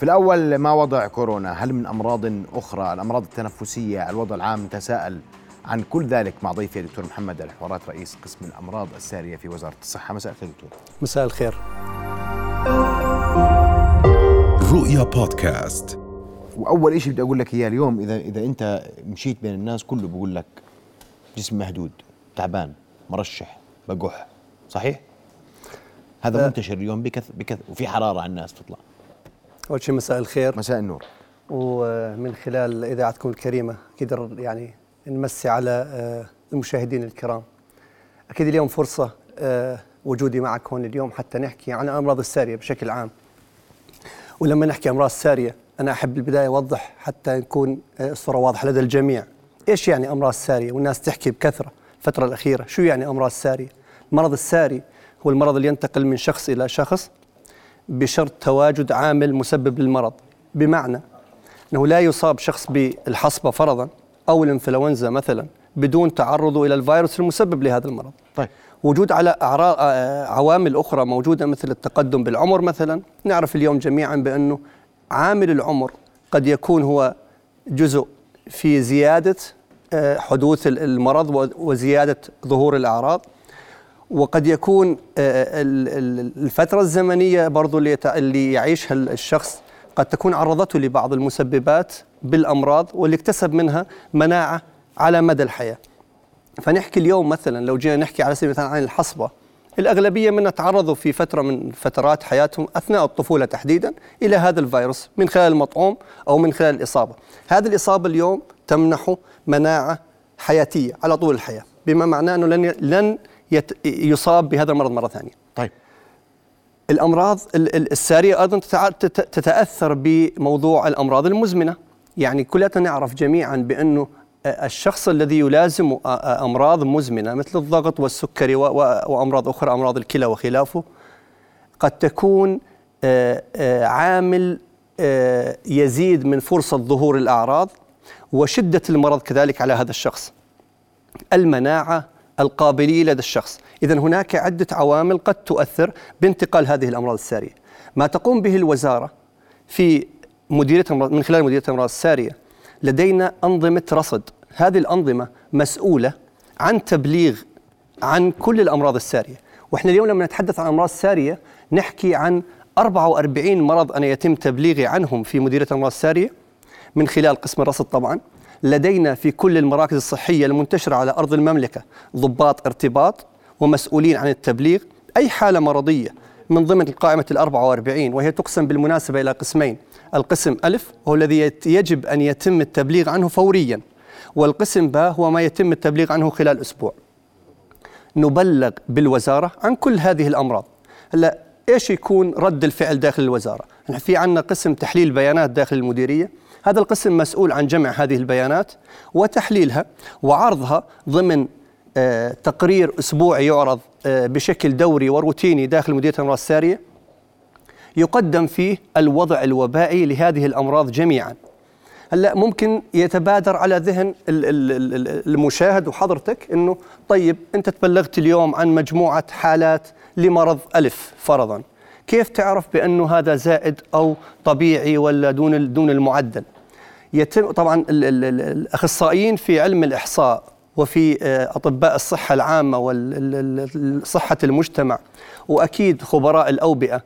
في الأول ما وضع كورونا؟ هل من أمراض أخرى؟ الأمراض التنفسية الوضع العام تساءل عن كل ذلك مع ضيفي الدكتور محمد الحوارات رئيس قسم الأمراض السارية في وزارة الصحة. مساء الخير دكتور. مساء الخير. رؤيا بودكاست. وأول شيء بدي أقول لك إياه اليوم إذا إذا أنت مشيت بين الناس كله بقول لك جسم مهدود تعبان مرشح بقح صحيح؟ هذا أه. منتشر اليوم بكث بكث وفي حرارة على الناس تطلع أول شيء مساء الخير. مساء النور. ومن خلال إذاعتكم الكريمة أكيد يعني نمسي على آه، المشاهدين الكرام. أكيد اليوم فرصة آه، وجودي معك هون اليوم حتى نحكي عن الامراض السارية بشكل عام. ولما نحكي أمراض ساريه أنا أحب بالبداية أوضح حتى نكون آه، الصورة واضحة لدى الجميع. إيش يعني أمراض سارية؟ والناس تحكي بكثرة الفترة الأخيرة. شو يعني أمراض سارية؟ المرض الساري هو المرض اللي ينتقل من شخص إلى شخص بشرط تواجد عامل مسبب للمرض. بمعنى أنه لا يصاب شخص بالحصبة فرضا أو الإنفلونزا مثلا بدون تعرضه إلى الفيروس المسبب لهذا المرض. طيب. وجود على أعراض آه، عوامل أخرى موجودة مثل التقدم بالعمر مثلا. نعرف اليوم جميعا بأنه عامل العمر قد يكون هو جزء في زيادة آه، حدوث المرض وزيادة ظهور الأعراض. وقد يكون آه، الفترة الزمنية برضو اللي يعيشها الشخص قد تكون عرضته لبعض المسببات بالأمراض واللي اكتسب منها مناعة على مدى الحياة. فنحكي اليوم مثلا لو جينا نحكي على سبيل المثال عن الحصبة الأغلبية منا تعرضوا في فترة من فترات حياتهم أثناء الطفولة تحديدا إلى هذا الفيروس من خلال المطعوم أو من خلال الإصابة. هذه الإصابة اليوم تمنحه مناعة حياتية على طول الحياة بما معناه أنه لن لن يصاب بهذا المرض مرة ثانية. طيب. الأمراض السارية أيضا تتأثر بموضوع الأمراض المزمنة. يعني كلنا نعرف جميعا بأنه الشخص الذي يلازم أمراض مزمنة مثل الضغط والسكري وأمراض أخرى أمراض الكلى وخلافه قد تكون عامل يزيد من فرصة ظهور الأعراض وشدة المرض كذلك على هذا الشخص. المناعة القابليه لدى الشخص، اذا هناك عدة عوامل قد تؤثر بانتقال هذه الأمراض السارية. ما تقوم به الوزارة في مديرية من خلال مديرية الأمراض السارية لدينا أنظمة رصد. هذه الأنظمة مسؤولة عن تبليغ عن كل الأمراض السارية. وإحنا اليوم لما نتحدث عن أمراض سارية نحكي عن 44 مرض أنا يتم تبليغي عنهم في مديرية الأمراض السارية من خلال قسم الرصد طبعا. لدينا في كل المراكز الصحية المنتشرة على أرض المملكة ضباط ارتباط ومسؤولين عن التبليغ أي حالة مرضية من ضمن قائمة ال 44 وهي تقسم بالمناسبة إلى قسمين. القسم ألف هو الذي يجب أن يتم التبليغ عنه فوريا والقسم باء هو ما يتم التبليغ عنه خلال أسبوع. نبلغ بالوزارة عن كل هذه الأمراض. هلا إيش يكون رد الفعل داخل الوزارة؟ إحنا في عندنا قسم تحليل بيانات داخل المديرية، هذا القسم مسؤول عن جمع هذه البيانات وتحليلها وعرضها ضمن آه تقرير أسبوعي يعرض آه بشكل دوري وروتيني داخل مديريه الامراض الساريه يقدم فيه الوضع الوبائي لهذه الأمراض جميعا. هلا ممكن يتبادر على ذهن المشاهد وحضرتك إنه طيب أنت تبلغت اليوم عن مجموعة حالات لمرض ألف فرضا. كيف تعرف بأنه هذا زائد أو طبيعي ولا دون دون المعدل؟ يتم طبعا الأخصائيين في علم الإحصاء وفي آه، أطباء الصحة العامة وصحه المجتمع وأكيد خبراء الأوبئة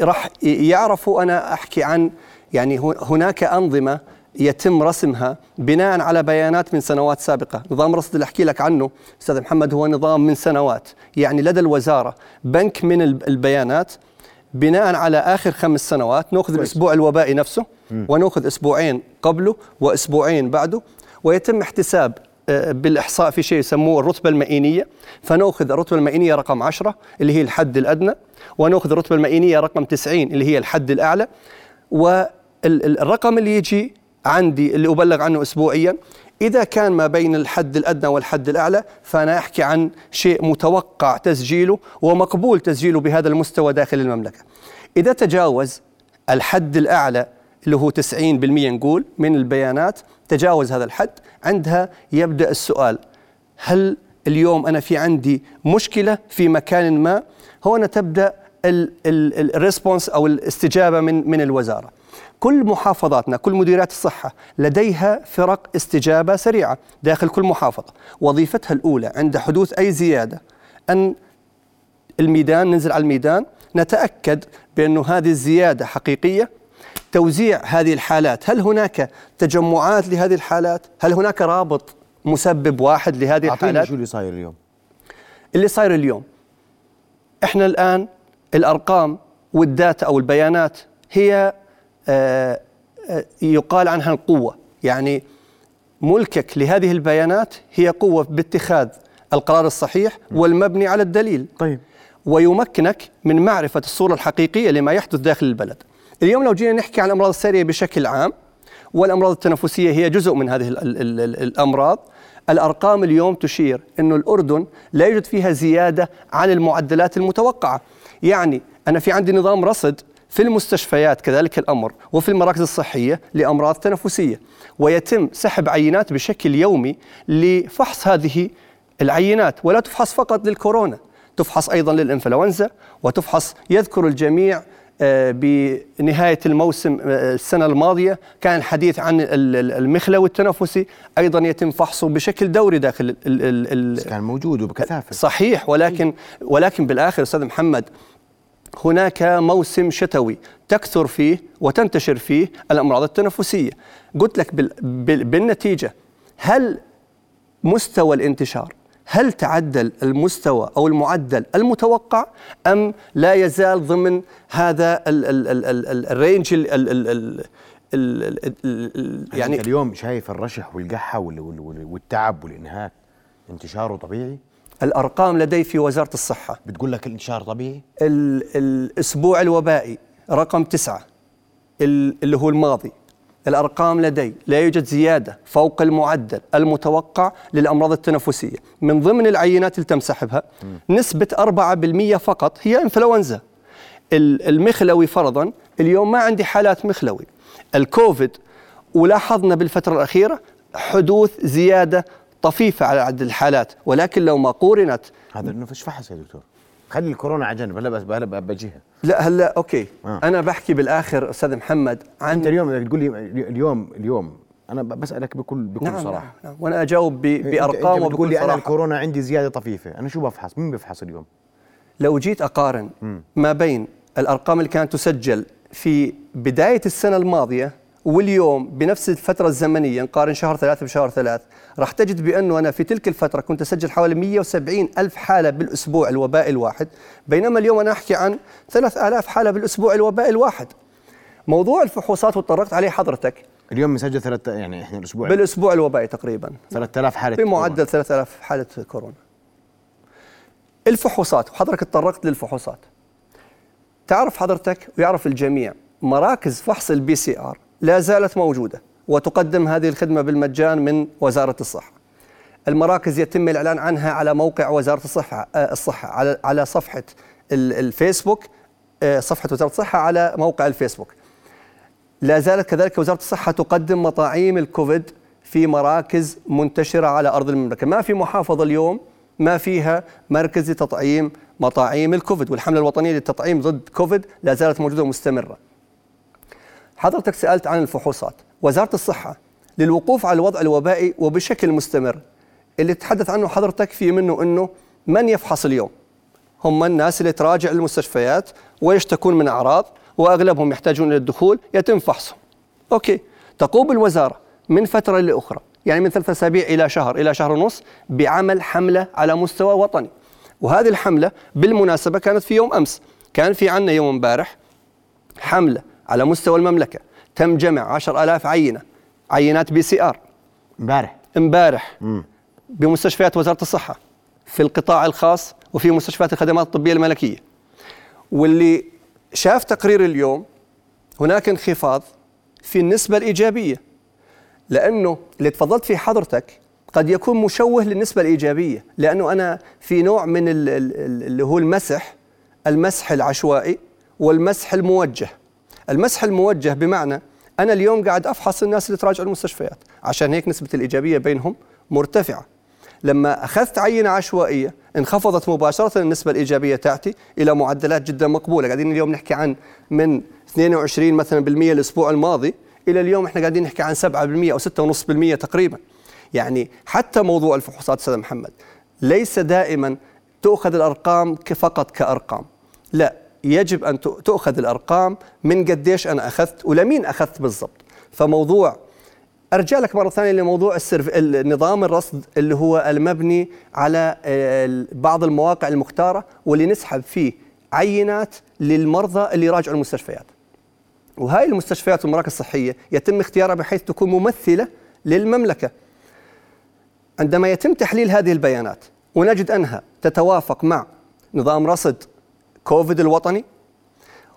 راح يعرفوا أنا أحكي عن يعني هناك أنظمة يتم رسمها بناء على بيانات من سنوات سابقة، نظام رصد اللي أحكي لك عنه أستاذ محمد هو نظام من سنوات، يعني لدى الوزارة بنك من البيانات بناء على آخر خمس سنوات نأخذ الأسبوع الوبائي نفسه ونأخذ أسبوعين قبله وأسبوعين بعده ويتم احتساب آه، بالإحصاء في شيء يسموه الرتبة المئينية. فنأخذ الرتبة المئينية رقم 10 اللي هي الحد الأدنى ونأخذ الرتبة المئينية رقم 90 اللي هي الحد الأعلى. والرقم اللي يجي عندي اللي أبلغ عنه اسبوعيا إذا كان ما بين الحد الأدنى والحد الأعلى فأنا أحكي عن شيء متوقع تسجيله ومقبول تسجيله بهذا المستوى داخل المملكة. إذا تجاوز الحد الأعلى اللي هو 90% نقول من البيانات تجاوز هذا الحد عندها يبدأ السؤال هل اليوم أنا في عندي مشكلة في مكان ما؟ هنا تبدأ الريسبونس أو الاستجابة من من الوزارة. كل محافظاتنا كل مديريات الصحة لديها فرق استجابة سريعة داخل كل محافظة. وظيفتها الأولى عند حدوث أي زيادة أن الميدان ننزل على الميدان نتأكد بأنه هذه الزيادة حقيقية. توزيع هذه الحالات هل هناك تجمعات لهذه الحالات؟ هل هناك رابط مسبب واحد لهذه الحالات؟ شو اللي صاير اليوم. اللي صاير اليوم إحنا الآن الأرقام والداتا أو البيانات هي يقال عنها القوة. يعني ملكك لهذه البيانات هي قوة باتخاذ القرار الصحيح والمبني على الدليل. طيب. ويمكنك من معرفة الصورة الحقيقية لما يحدث داخل البلد. اليوم لو جينا نحكي عن الأمراض السارية بشكل عام والأمراض التنفسية هي جزء من هذه ال ال ال الأمراض الأرقام اليوم تشير أن الأردن لا يوجد فيها زيادة عن المعدلات المتوقعة. يعني أنا في عندي نظام رصد في المستشفيات كذلك الأمر وفي المراكز الصحية لأمراض تنفسية ويتم سحب عينات بشكل يومي لفحص هذه العينات ولا تفحص فقط للكورونا تفحص أيضا للإنفلونزا وتفحص يذكر الجميع آه، بنهاية الموسم آه، السنة الماضية كان الحديث عن ال- ال- المخلوي التنفسي أيضا يتم فحصه بشكل دوري داخل ال- ال- ال- كان موجود وبكثافة. صحيح ولكن ولكن بالآخر أستاذ محمد هناك موسم شتوي تكثر فيه وتنتشر فيه الامراض التنفسيه قلت لك بال بال بالنتيجه هل مستوى الانتشار هل تعدل المستوى أو المعدل المتوقع ام لا يزال ضمن هذا ال ال ال ال ال ال range ال ال ال ال ال ال ال يعني يعني اليوم شايف الرشح والقحه وال- وال- وال- والتعب والانهاك انتشاره طبيعي الأرقام لدي في وزارة الصحة. بتقول لك الانتشار طبيعي؟ ال- الأسبوع الوبائي رقم تسعة. ال- اللي هو الماضي. الأرقام لدي لا يوجد زيادة فوق المعدل المتوقع للأمراض التنفسية. من ضمن العينات اللي تم سحبها نسبة 4% فقط هي إنفلونزا. ال- المخلوي فرضا اليوم ما عندي حالات مخلوي. الكوفيد ولاحظنا بالفترة الأخيرة حدوث زيادة طفيفة على عدد الحالات ولكن لو ما قورنت هذا إنه فيش فحص يا دكتور. خلي الكورونا على جنب هلا بس هلا بجيها لا هلا أوكي. آه. أنا بحكي بالآخر أستاذ محمد أنت عن اليوم بدك تقول لي اليوم اليوم. أنا بسألك بكل بكل نعم, صراحة. نعم, نعم. وأنا أجاوب ب- إيه، بأرقام انت بتقول لي أنا الكورونا عندي زيادة طفيفة. أنا شو بفحص؟ مين بفحص اليوم؟ لو جيت أقارن ما بين الأرقام اللي كانت تسجل في بداية السنة الماضية واليوم بنفس الفترة الزمنية نقارن شهر ثلاثة بشهر ثلاث راح تجد بأنه أنا في تلك الفترة كنت أسجل حوالي 170 ألف حالة بالأسبوع الوبائي الواحد بينما اليوم أنا أحكي عن 3000 حالة بالأسبوع الوبائي الواحد. موضوع الفحوصات وتطرقت عليه حضرتك. اليوم مسجل ثلاثة يعني إحنا الأسبوع. بالأسبوع الوبائي تقريبا. 3000 حالة بمعدل 3000 حالة كورونا. الفحوصات وحضرتك تطرقت للفحوصات. تعرف حضرتك ويعرف الجميع مراكز فحص ال PCR لا زالت موجودة وتقدم هذه الخدمة بالمجان من وزارة الصحة. المراكز يتم الإعلان عنها على موقع وزارة الصحة آه، الصحة على على صفحة ال- الفيسبوك آه، صفحة وزارة الصحة على موقع الفيسبوك. لا زالت كذلك وزارة الصحة تقدم مطاعيم الكوفيد في مراكز منتشرة على أرض المملكة. ما في محافظة اليوم ما فيها مركز لتطعيم مطاعيم الكوفيد والحملة الوطنية للتطعيم ضد كوفيد لا زالت موجودة ومستمرة. حضرتك سألت عن الفحوصات. وزارة الصحة للوقوف على الوضع الوبائي وبشكل مستمر اللي تحدث عنه حضرتك في منه أنه من يفحص اليوم؟ هم الناس اللي تراجع المستشفيات ويشتكون من أعراض وأغلبهم يحتاجون إلى الدخول يتم فحصهم. أوكي تقوم الوزارة من فترة لأخرى يعني من ثلاثة أسابيع إلى شهر إلى شهر ونص بعمل حملة على مستوى وطني. وهذه الحملة بالمناسبة كانت في يوم أمس كان في عنا يوم امبارح حملة على مستوى المملكة. تم جمع 10000 عينة عينات PCR. امبارح. امبارح. بمستشفيات وزارة الصحة في القطاع الخاص وفي مستشفيات الخدمات الطبية الملكية. واللي شاف تقرير اليوم هناك انخفاض في النسبة الإيجابية. لأنه اللي تفضلت فيه حضرتك قد يكون مشوه للنسبة الإيجابية. لأنه أنا في نوع من ال- ال- ال- اللي هو المسح المسح العشوائي والمسح الموجه. المسح الموجه بمعنى أنا اليوم قاعد أفحص الناس اللي تراجع المستشفيات. عشان هيك نسبة الإيجابية بينهم مرتفعة. لما أخذت عينة عشوائية انخفضت مباشرة النسبة الإيجابية تاتي إلى معدلات جدا مقبولة. قاعدين اليوم نحكي عن من 22 مثلا بالمية الأسبوع الماضي إلى اليوم إحنا قاعدين نحكي عن 7% أو 6.5% تقريبا. يعني حتى موضوع الفحوصات أستاذ محمد ليس دائما تؤخذ الأرقام فقط كأرقام. لا يجب أن تؤخذ الأرقام من قديش أنا أخذت ولمين أخذت بالضبط. فموضوع أرجع لك مرة ثانية لموضوع السرف... النظام الرصد اللي هو المبني على بعض المواقع المختارة واللي نسحب فيه عينات للمرضى اللي يراجعوا المستشفيات. وهاي المستشفيات والمراكز الصحية يتم اختيارها بحيث تكون ممثلة للمملكة. عندما يتم تحليل هذه البيانات ونجد أنها تتوافق مع نظام رصد كوفيد الوطني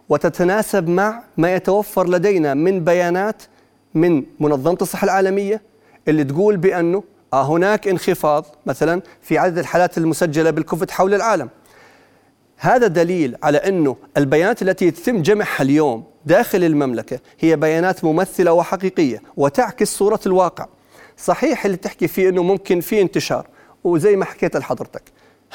وتتناسب مع ما يتوفر لدينا من بيانات من منظمة الصحة العالمية اللي تقول بأنه آه هناك انخفاض مثلا في عدد الحالات المسجلة بالكوفيد حول العالم. هذا دليل على أنه البيانات التي يتم جمعها اليوم داخل المملكة هي بيانات ممثلة وحقيقية وتعكس صورة الواقع. صحيح اللي تحكي فيه أنه ممكن في انتشار وزي ما حكيت لحضرتك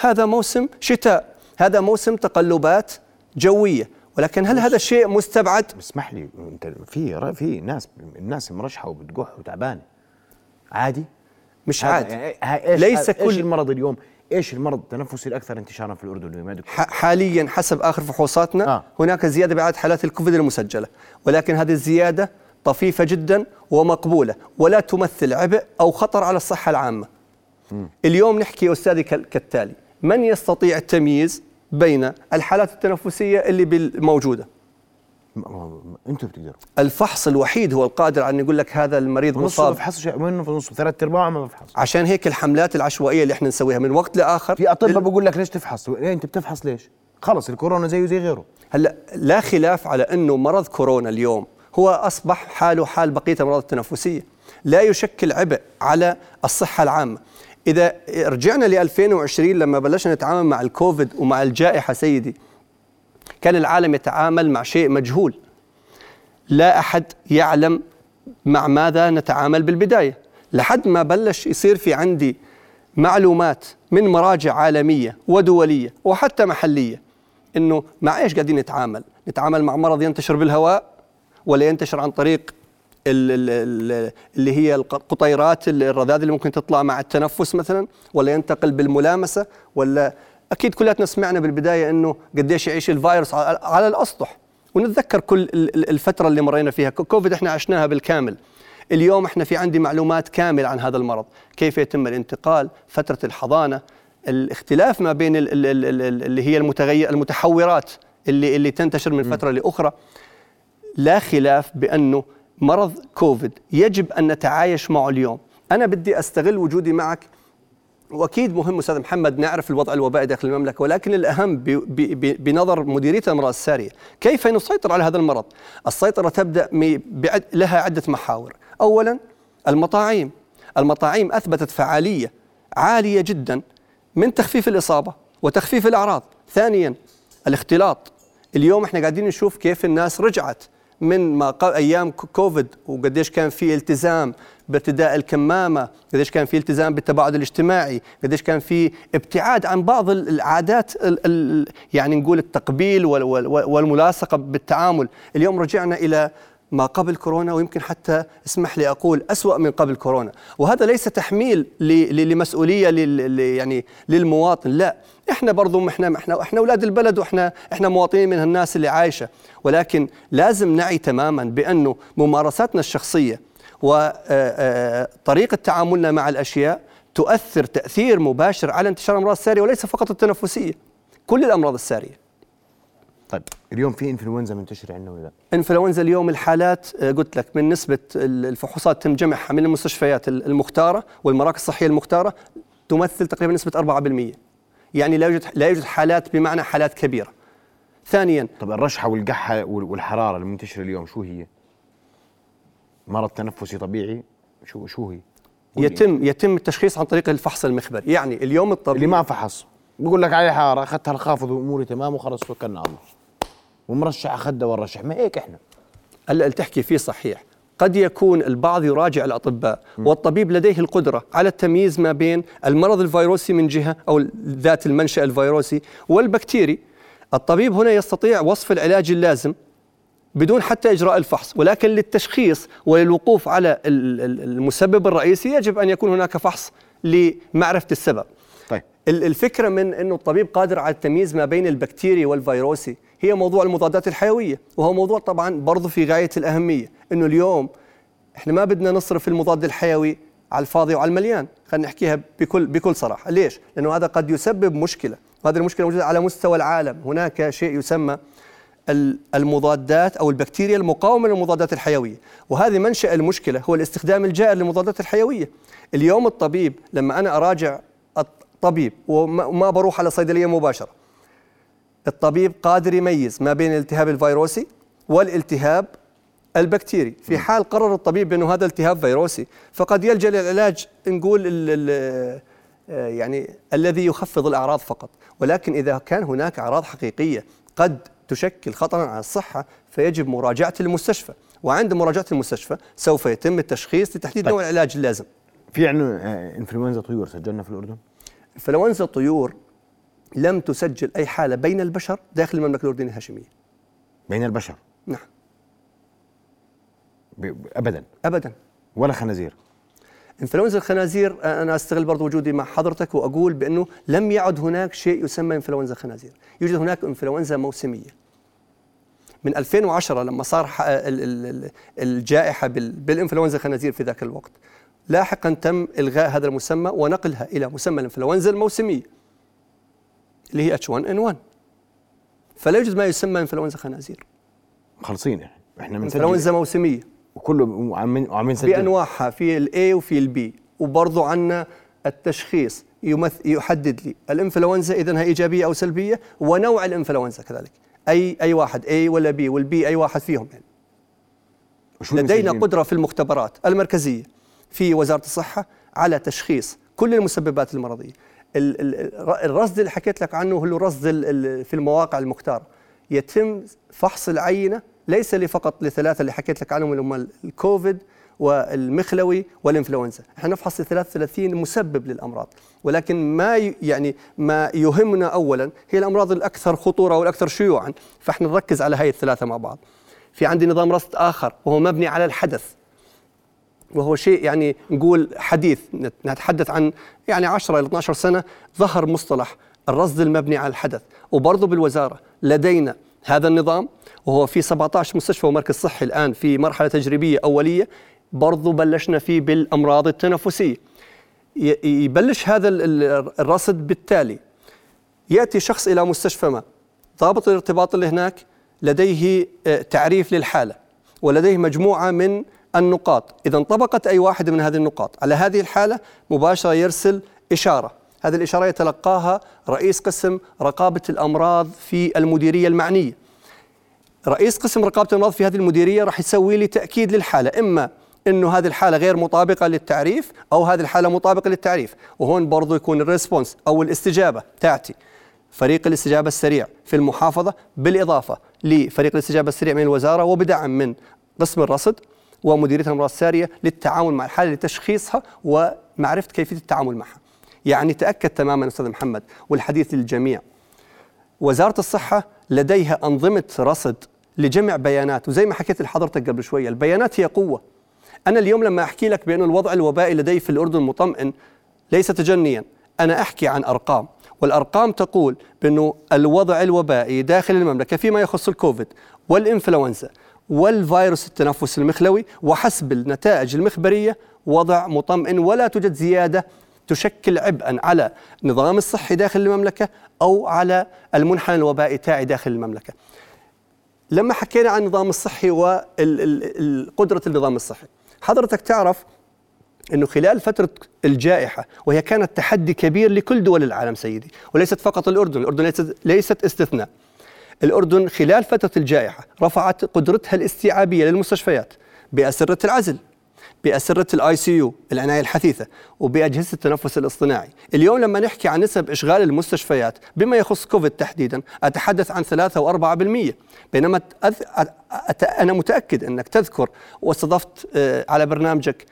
هذا موسم شتاء. هذا موسم تقلبات جوية. ولكن هل هذا الشيء مستبعد؟ اسمح لي انت في في ناس الناس مرشحة وبتقح وتعبانه عادي؟ مش عادي. يعني إيش ليس كل إيش المرض اليوم؟ إيش المرض التنفسي الأكثر انتشارا في الأردن اليوم حاليا حسب آخر فحوصاتنا آه. هناك زيادة بعدد حالات الكوفيد المسجلة. ولكن هذه الزيادة طفيفة جدا ومقبولة ولا تمثل عبء أو خطر على الصحة العامة. م. اليوم نحكي أستاذي كالتالي. من يستطيع التمييز بين الحالات التنفسية اللي موجودة؟ أنتم بتقدروا. الفحص الوحيد هو القادر على أن يقول لك هذا المريض نص مصاب. بفحص وين في نص ثلاث ارباع ما بفحص عشان هيك الحملات العشوائية اللي إحنا نسويها من وقت لآخر في أطباء ال... بقول لك ليش تفحص؟ إيه أنت بتفحص ليش؟ خلص الكورونا زيه زي غيره. هلا لا خلاف على إنه مرض كورونا اليوم هو أصبح حاله حال بقية الامراض التنفسية. لا يشكل عبء على الصحة العامة. إذا رجعنا ل 2020 لما بلشنا نتعامل مع الكوفيد ومع الجائحة سيدي كان العالم يتعامل مع شيء مجهول لا أحد يعلم مع ماذا نتعامل بالبداية لحد ما بلش يصير في عندي معلومات من مراجع عالمية ودولية وحتى محلية إنه مع إيش قاعدين نتعامل؟ نتعامل مع مرض ينتشر بالهواء ولا ينتشر عن طريق اللي هي القطيرات الرذاذ اللي ممكن تطلع مع التنفس مثلا ولا ينتقل بالملامسة ولا أكيد كلياتنا سمعنا بالبداية إنه قديش يعيش الفيروس على الأسطح. ونتذكر كل الفترة اللي مرينا فيها. كوفيد إحنا عشناها بالكامل. اليوم إحنا في عندي معلومات كاملة عن هذا المرض. كيف يتم الانتقال فترة الحضانة الاختلاف ما بين اللي هي المتغير المتحورات اللي اللي تنتشر من فترة لأخرى. لا خلاف بأنه مرض كوفيد يجب أن نتعايش معه اليوم. أنا بدي أستغل وجودي معك وأكيد مهم أستاذ محمد نعرف الوضع الوبائي داخل المملكة ولكن الأهم بنظر مديرية الأمراض السارية كيف نسيطر على هذا المرض؟ السيطرة تبدأ لها عدة محاور. اولا المطاعيم. المطاعيم أثبتت فعالية عالية جدا من تخفيف الإصابة وتخفيف الأعراض. ثانيا الاختلاط. اليوم إحنا قاعدين نشوف كيف الناس رجعت من ما أيام كوفيد وقديش كان في التزام بارتداء الكمامة، قديش كان في التزام بالتباعد الاجتماعي، قديش كان في ابتعاد عن بعض العادات يعني نقول التقبيل والملاصقة بالتعامل، اليوم رجعنا إلى ما قبل كورونا ويمكن حتى اسمح لي أقول أسوأ من قبل كورونا. وهذا ليس تحميل لمسؤولية يعني للمواطن لا. إحنا برضو إحنا إحنا إحنا أولاد البلد وإحنا إحنا مواطنين من الناس اللي عايشة. ولكن لازم نعي تماما بأنه ممارساتنا الشخصية وطريقه تعاملنا مع الأشياء تؤثر تأثير مباشر على انتشار الأمراض السارية وليس فقط التنفسية كل الأمراض السارية. طيب. اليوم في إنفلونزا منتشره عندنا ولا لا؟ إنفلونزا اليوم الحالات آه، قلت لك من نسبة الفحوصات تم جمعها من المستشفيات المختارة والمراكز الصحية المختارة تمثل تقريبا نسبة 4% يعني لا يوجد لا يوجد حالات بمعنى حالات كبيرة. ثانيا طب الرشحة والقحة والحرارة المنتشرة اليوم شو هي؟ مرض تنفسي طبيعي شو شو هي؟ يتم يتم التشخيص عن طريق الفحص المخبري، يعني اليوم الطبيعي اللي ما فحص بقول لك علي حارة أخذتها الخافض وأموري تمام وخلص توكلنا على الله ومرشح اخذها والرشح ما هيك إحنا؟ هلا اللي تحكي فيه صحيح. قد يكون البعض يراجع الأطباء والطبيب لديه القدرة على التمييز ما بين المرض الفيروسي من جهة أو ذات المنشأ الفيروسي والبكتيري. الطبيب هنا يستطيع وصف العلاج اللازم بدون حتى إجراء الفحص ولكن للتشخيص وللوقوف على المسبب الرئيسي يجب أن يكون هناك فحص لمعرفة السبب. الفكرة من أنه الطبيب قادر على التمييز ما بين البكتيري والفيروسي. هي موضوع المضادات الحيوية وهو موضوع طبعا برضه في غاية الأهمية. أنه اليوم إحنا ما بدنا نصرف المضاد الحيوي على الفاضي وعلى المليان. خلينا نحكيها بكل بكل صراحة. ليش؟ لأنه هذا قد يسبب مشكلة. وهذه المشكلة موجودة على مستوى العالم. هناك شيء يسمى المضادات أو البكتيريا المقاومة للمضادات الحيوية، وهذه منشأ المشكلة هو الاستخدام الجائر للمضادات الحيوية. اليوم الطبيب لما أنا أراجع الطبيب وما بروح على صيدليه مباشرة. الطبيب قادر يميز ما بين الالتهاب الفيروسي والالتهاب البكتيري، في حال قرر الطبيب بأنه هذا التهاب فيروسي فقد يلجأ للعلاج نقول يعني الذي يخفض الأعراض فقط، ولكن إذا كان هناك أعراض حقيقية قد تشكل خطرا على الصحة فيجب مراجعة المستشفى وعند مراجعة المستشفى سوف يتم التشخيص لتحديد طيب. نوع العلاج اللازم في عنه آه، إنفلونزا طيور سجلنا في الأردن؟ انفلونزا الطيور لم تسجل أي حالة بين البشر داخل المملكة الأردنية الهاشمية. بين البشر؟ نعم. أبدا. أبدا. ولا خنازير؟ انفلونزا الخنازير أنا أستغل برضو وجودي مع حضرتك وأقول بأنه لم يعد هناك شيء يسمى انفلونزا الخنازير، يوجد هناك انفلونزا موسمية. من 2010 لما صار الجائحة بالانفلونزا الخنازير في ذاك الوقت لاحقا تم إلغاء هذا المسمى ونقلها إلى مسمى الإنفلونزا الموسميه اللي هي H1N1 فلا يوجد ما يسمى إنفلونزا خنازير. خلصين يعني. إحنا بنسجل إنفلونزا موسمية. وكله عم عم نسجل بأنواعها في ال A وفي ال B وبرضه عندنا التشخيص يمث يحدد لي الإنفلونزا اذا هي إيجابية أو سلبية ونوع الإنفلونزا كذلك. اي أي واحد A ولا B وال B أي واحد فيهم يعني. لدينا؟ قدرة في المختبرات المركزية. في وزارة الصحة على تشخيص كل المسببات المرضية. الرصد اللي حكيت لك عنه هو الرصد في المواقع المختاره يتم فحص العينة ليس فقط لثلاثة اللي حكيت لك عنهم اللي هم الكوفيد والمخلوي والإنفلونزا. إحنا نفحص 33 مسبب للأمراض. ولكن ما يعني ما يهمنا اولا هي الأمراض الأكثر خطورة والأكثر شيوعا. فإحنا نركز على هاي الثلاثة مع بعض. في عندي نظام رصد آخر وهو مبني على الحدث. وهو شيء يعني نقول حديث نتحدث عن يعني 10 إلى 12 سنة ظهر مصطلح الرصد المبني على الحدث. وبرضه بالوزارة لدينا هذا النظام وهو في 17 مستشفى ومركز صحي الآن في مرحلة تجريبية أولية برضو بلشنا فيه بالأمراض التنفسية. يبلش هذا الرصد بالتالي. يأتي شخص إلى مستشفى ما ضابط الارتباط اللي هناك لديه آه، تعريف للحالة ولديه مجموعة من النقاط. إذا انطبقت أي واحدة من هذه النقاط. على هذه الحالة مباشرة يرسل إشارة. هذه الإشارة يتلقاها رئيس قسم رقابة الأمراض في المديرية المعنية. رئيس قسم رقابة الأمراض في هذه المديرية راح يسوي لي تأكيد للحالة. إما إنه هذه الحالة غير مطابقة للتعريف أو هذه الحالة مطابقة للتعريف. وهون برضو يكون الريسبونس أو الاستجابة تأتي. فريق الاستجابة السريع في المحافظة بالإضافة لفريق الاستجابة السريع من الوزارة وبدعم من قسم الرصد. ومديرية الامراض السارية للتعامل مع الحالة لتشخيصها ومعرفة كيفية التعامل معها. يعني تأكد تماما أستاذ محمد والحديث للجميع. وزارة الصحة لديها أنظمة رصد لجمع بيانات. وزي ما حكيت لحضرتك قبل شوية البيانات هي قوة. أنا اليوم لما أحكي لك بأن الوضع الوبائي لدي في الأردن مطمئن ليس تجنيا. أنا أحكي عن أرقام. والأرقام تقول بأنه الوضع الوبائي داخل المملكة فيما يخص الكوفيد والإنفلونزا والفيروس التنفس المخلوي وحسب النتائج المخبرية وضع مطمئن ولا توجد زيادة تشكل عبئا على النظام الصحي داخل المملكة أو على المنحنى الوبائي تاعي داخل المملكة لما حكينا عن النظام الصحي وقدرة النظام الصحي حضرتك تعرف إنه خلال فترة الجائحة وهي كانت تحدي كبير لكل دول العالم سيدي وليست فقط الأردن، الأردن ليست, ليست استثناء. الأردن خلال فترة الجائحة رفعت قدرتها الاستيعابية للمستشفيات بأسرة العزل بأسرة ال ICU العناية الحثيثة وبأجهزة التنفس الاصطناعي. اليوم لما نحكي عن نسب إشغال المستشفيات بما يخص كوفيد تحديدا أتحدث عن 3 و4% بينما أذ- أت- أنا متأكد أنك تذكر واستضفت آه، على برنامجك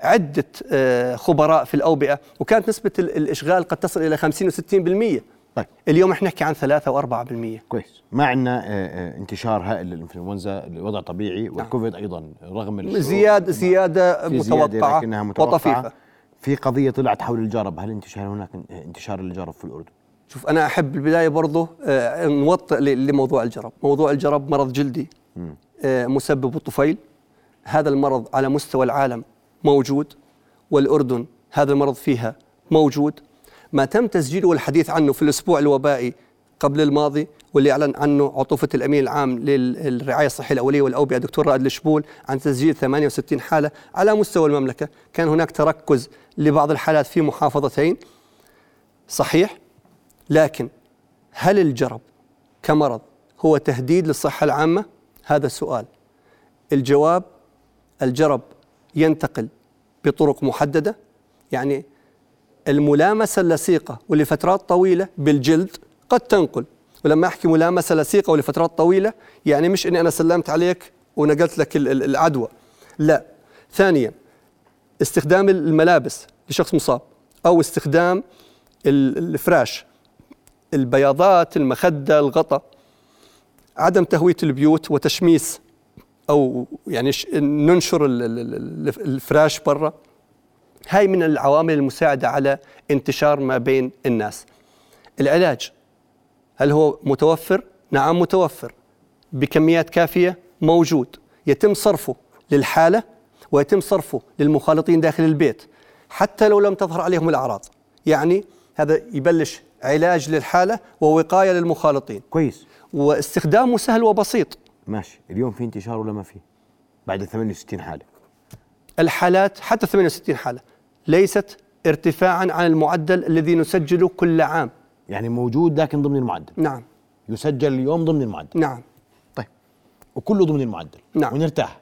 عدة آه، خبراء في الأوبئة وكانت نسبة ال- الإشغال قد تصل إلى 50 و60% طيب اليوم إحنا نحكي عن 3 و4% كويس. ما عندنا آه، آه، انتشار هائل للإنفلونزا لوضع طبيعي والكوفيد أيضا رغم زيادة في زيادة متوقعة لكنها متوقعة. وطفيفة. في قضية طلعت حول الجرب هل انتشار هناك انتشار الجرب في الأردن؟ شوف أنا أحب بالبداية برضه آه، نوطئ لموضوع الجرب. موضوع الجرب مرض جلدي مسبب الطفيل. هذا المرض على مستوى العالم موجود والأردن هذا المرض فيها موجود. ما تم تسجيله والحديث عنه في الأسبوع الوبائي قبل الماضي واللي أعلن عنه عطوفة الأمين العام للرعاية الصحية الأولية والأوبئة دكتور رائد الشبول عن تسجيل 68 حالة على مستوى المملكة. كان هناك تركز لبعض الحالات في محافظتين. صحيح لكن هل الجرب كمرض هو تهديد للصحة العامة؟ هذا السؤال الجواب الجرب ينتقل بطرق محددة يعني الملامسة اللصيقة ولفترات طويلة بالجلد قد تنقل. ولما أحكي ملامسة لصيقة ولفترات طويلة يعني مش أني أنا سلمت عليك ونقلت لك ال- ال- العدوى. لا. ثانيا استخدام الملابس لشخص مصاب أو استخدام ال- الفراش البياضات المخدة الغطاء عدم تهوية البيوت وتشميس أو يعني ننشر ال- ال- ال- الفراش برا. هاي من العوامل المساعدة على انتشار ما بين الناس. العلاج هل هو متوفر؟ نعم متوفر. بكميات كافية؟ موجود. يتم صرفه للحالة ويتم صرفه للمخالطين داخل البيت حتى لو لم تظهر عليهم الأعراض. يعني هذا يبلش علاج للحالة ووقاية للمخالطين. كويس. واستخدامه سهل وبسيط. ماشي. اليوم في انتشار ولا ما في؟ بعد ال 68 حالة. الحالات حتى 68 حالة. ليست ارتفاعا عن المعدل الذي نسجله كل عام. يعني موجود لكن ضمن المعدل. نعم. يسجل اليوم ضمن المعدل. نعم. طيب. وكله ضمن المعدل. نعم. ونرتاح.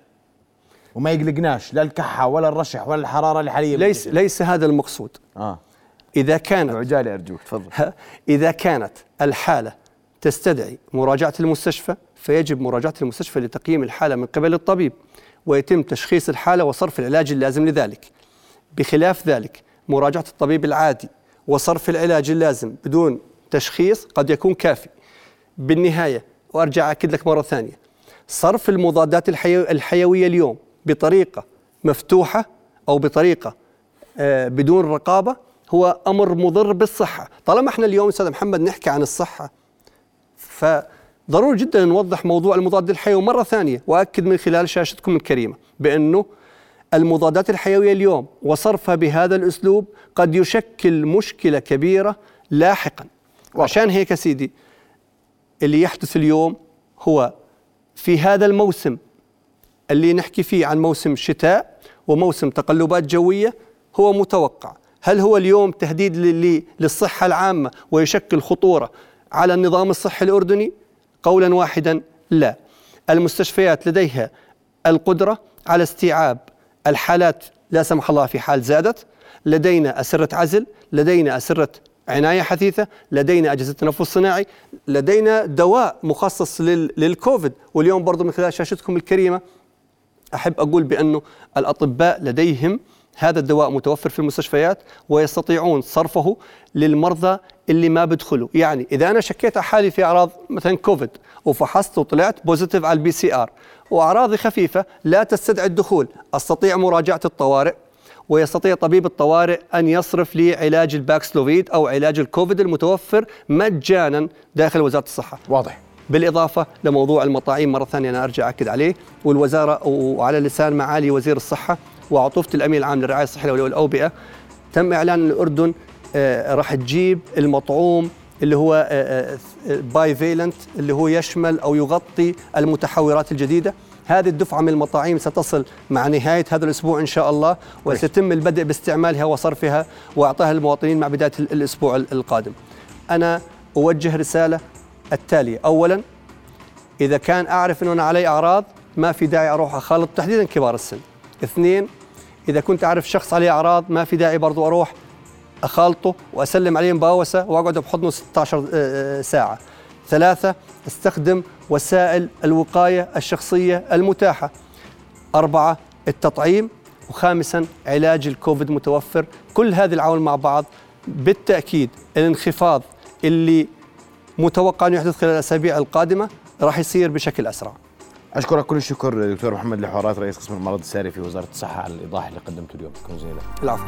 وما يقلقناش. لا الكحة ولا الرشح ولا الحرارة اللي حاليا ليس. ليس هذا المقصود. آه. إذا كانت عجالي ارجوك تفضل. ها- إذا كانت الحالة تستدعي مراجعة المستشفى فيجب مراجعة المستشفى لتقييم الحالة من قبل الطبيب ويتم تشخيص الحالة وصرف العلاج اللازم لذلك. بخلاف ذلك مراجعة الطبيب العادي وصرف العلاج اللازم بدون تشخيص قد يكون كافي. بالنهاية وأرجع أكد لك مرة ثانية صرف المضادات الحيو الحيوية اليوم بطريقة مفتوحة أو بطريقة آه، بدون رقابة هو أمر مضر بالصحة. طالما إحنا اليوم أستاذ محمد نحكي عن الصحة فضروري جدا نوضح موضوع المضاد الحيوي مرة ثانية وأكد من خلال شاشتكم الكريمة بأنه المضادات الحيوية اليوم وصرفها بهذا الأسلوب قد يشكل مشكلة كبيرة لاحقا. وعشان هيك سيدي اللي يحدث اليوم هو في هذا الموسم اللي نحكي فيه عن موسم شتاء وموسم تقلبات جوية هو متوقع. هل هو اليوم تهديد لل- للصحة العامة ويشكل خطورة على النظام الصحي الأردني؟ قولا واحدا لا. المستشفيات لديها القدرة على استيعاب الحالات لا سمح الله في حال زادت. لدينا أسرة عزل لدينا أسرة عناية حثيثة لدينا أجهزة تنفس صناعي لدينا دواء مخصص لل- للكوفيد. واليوم برضو من خلال شاشتكم الكريمة أحب أقول بأنه الأطباء لديهم هذا الدواء متوفر في المستشفيات ويستطيعون صرفه للمرضى اللي ما بدخلوا. يعني إذا أنا شكيت على حالي في أعراض مثلا كوفيد وفحصت وطلعت positive على ال PCR وأعراضي خفيفة لا تستدعي الدخول. أستطيع مراجعة الطوارئ ويستطيع طبيب الطوارئ أن يصرف لي علاج الباكسلوفيد أو علاج الكوفيد المتوفر مجانا داخل وزارة الصحة. واضح. بالإضافة لموضوع المطاعيم مرة ثانية أنا أرجع أكد عليه. والوزارة وعلى لسان معالي وزير الصحة وعطوفة الأمين العام للرعاية الصحية والأوبئة تم إعلان الأردن راح تجيب المطعوم اللي هو bivalent اللي هو يشمل أو يغطي المتحورات الجديدة. هذه الدفعة من المطاعيم ستصل مع نهاية هذا الأسبوع إن شاء الله وسيتم البدء باستعمالها وصرفها وإعطائها للمواطنين مع بداية الأسبوع القادم. أنا أوجه رسالة التالية. أولا إذا كان أعرف أنه أنا علي أعراض ما في داعي أروح أخالط تحديدا كبار السن. اثنين إذا كنت أعرف شخص عليه أعراض ما في داعي برضو أروح أخالطه وأسلم عليه مباوسة وأقعد بحضنه 16 آه، آه، ساعة. ثلاثة أستخدم وسائل الوقاية الشخصية المتاحة. أربعة التطعيم. وخامسا علاج الكوفيد متوفر. كل هذه العوامل مع بعض بالتأكيد الانخفاض اللي متوقع أن يحدث خلال الأسابيع القادمة راح يصير بشكل أسرع. أشكرك كل الشكر دكتور محمد الحوارات رئيس قسم المرض الساري في وزارة الصحة على الإيضاح اللي قدمته اليوم. شكرا جزيلا. العفو.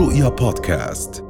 رؤيا بودكاست.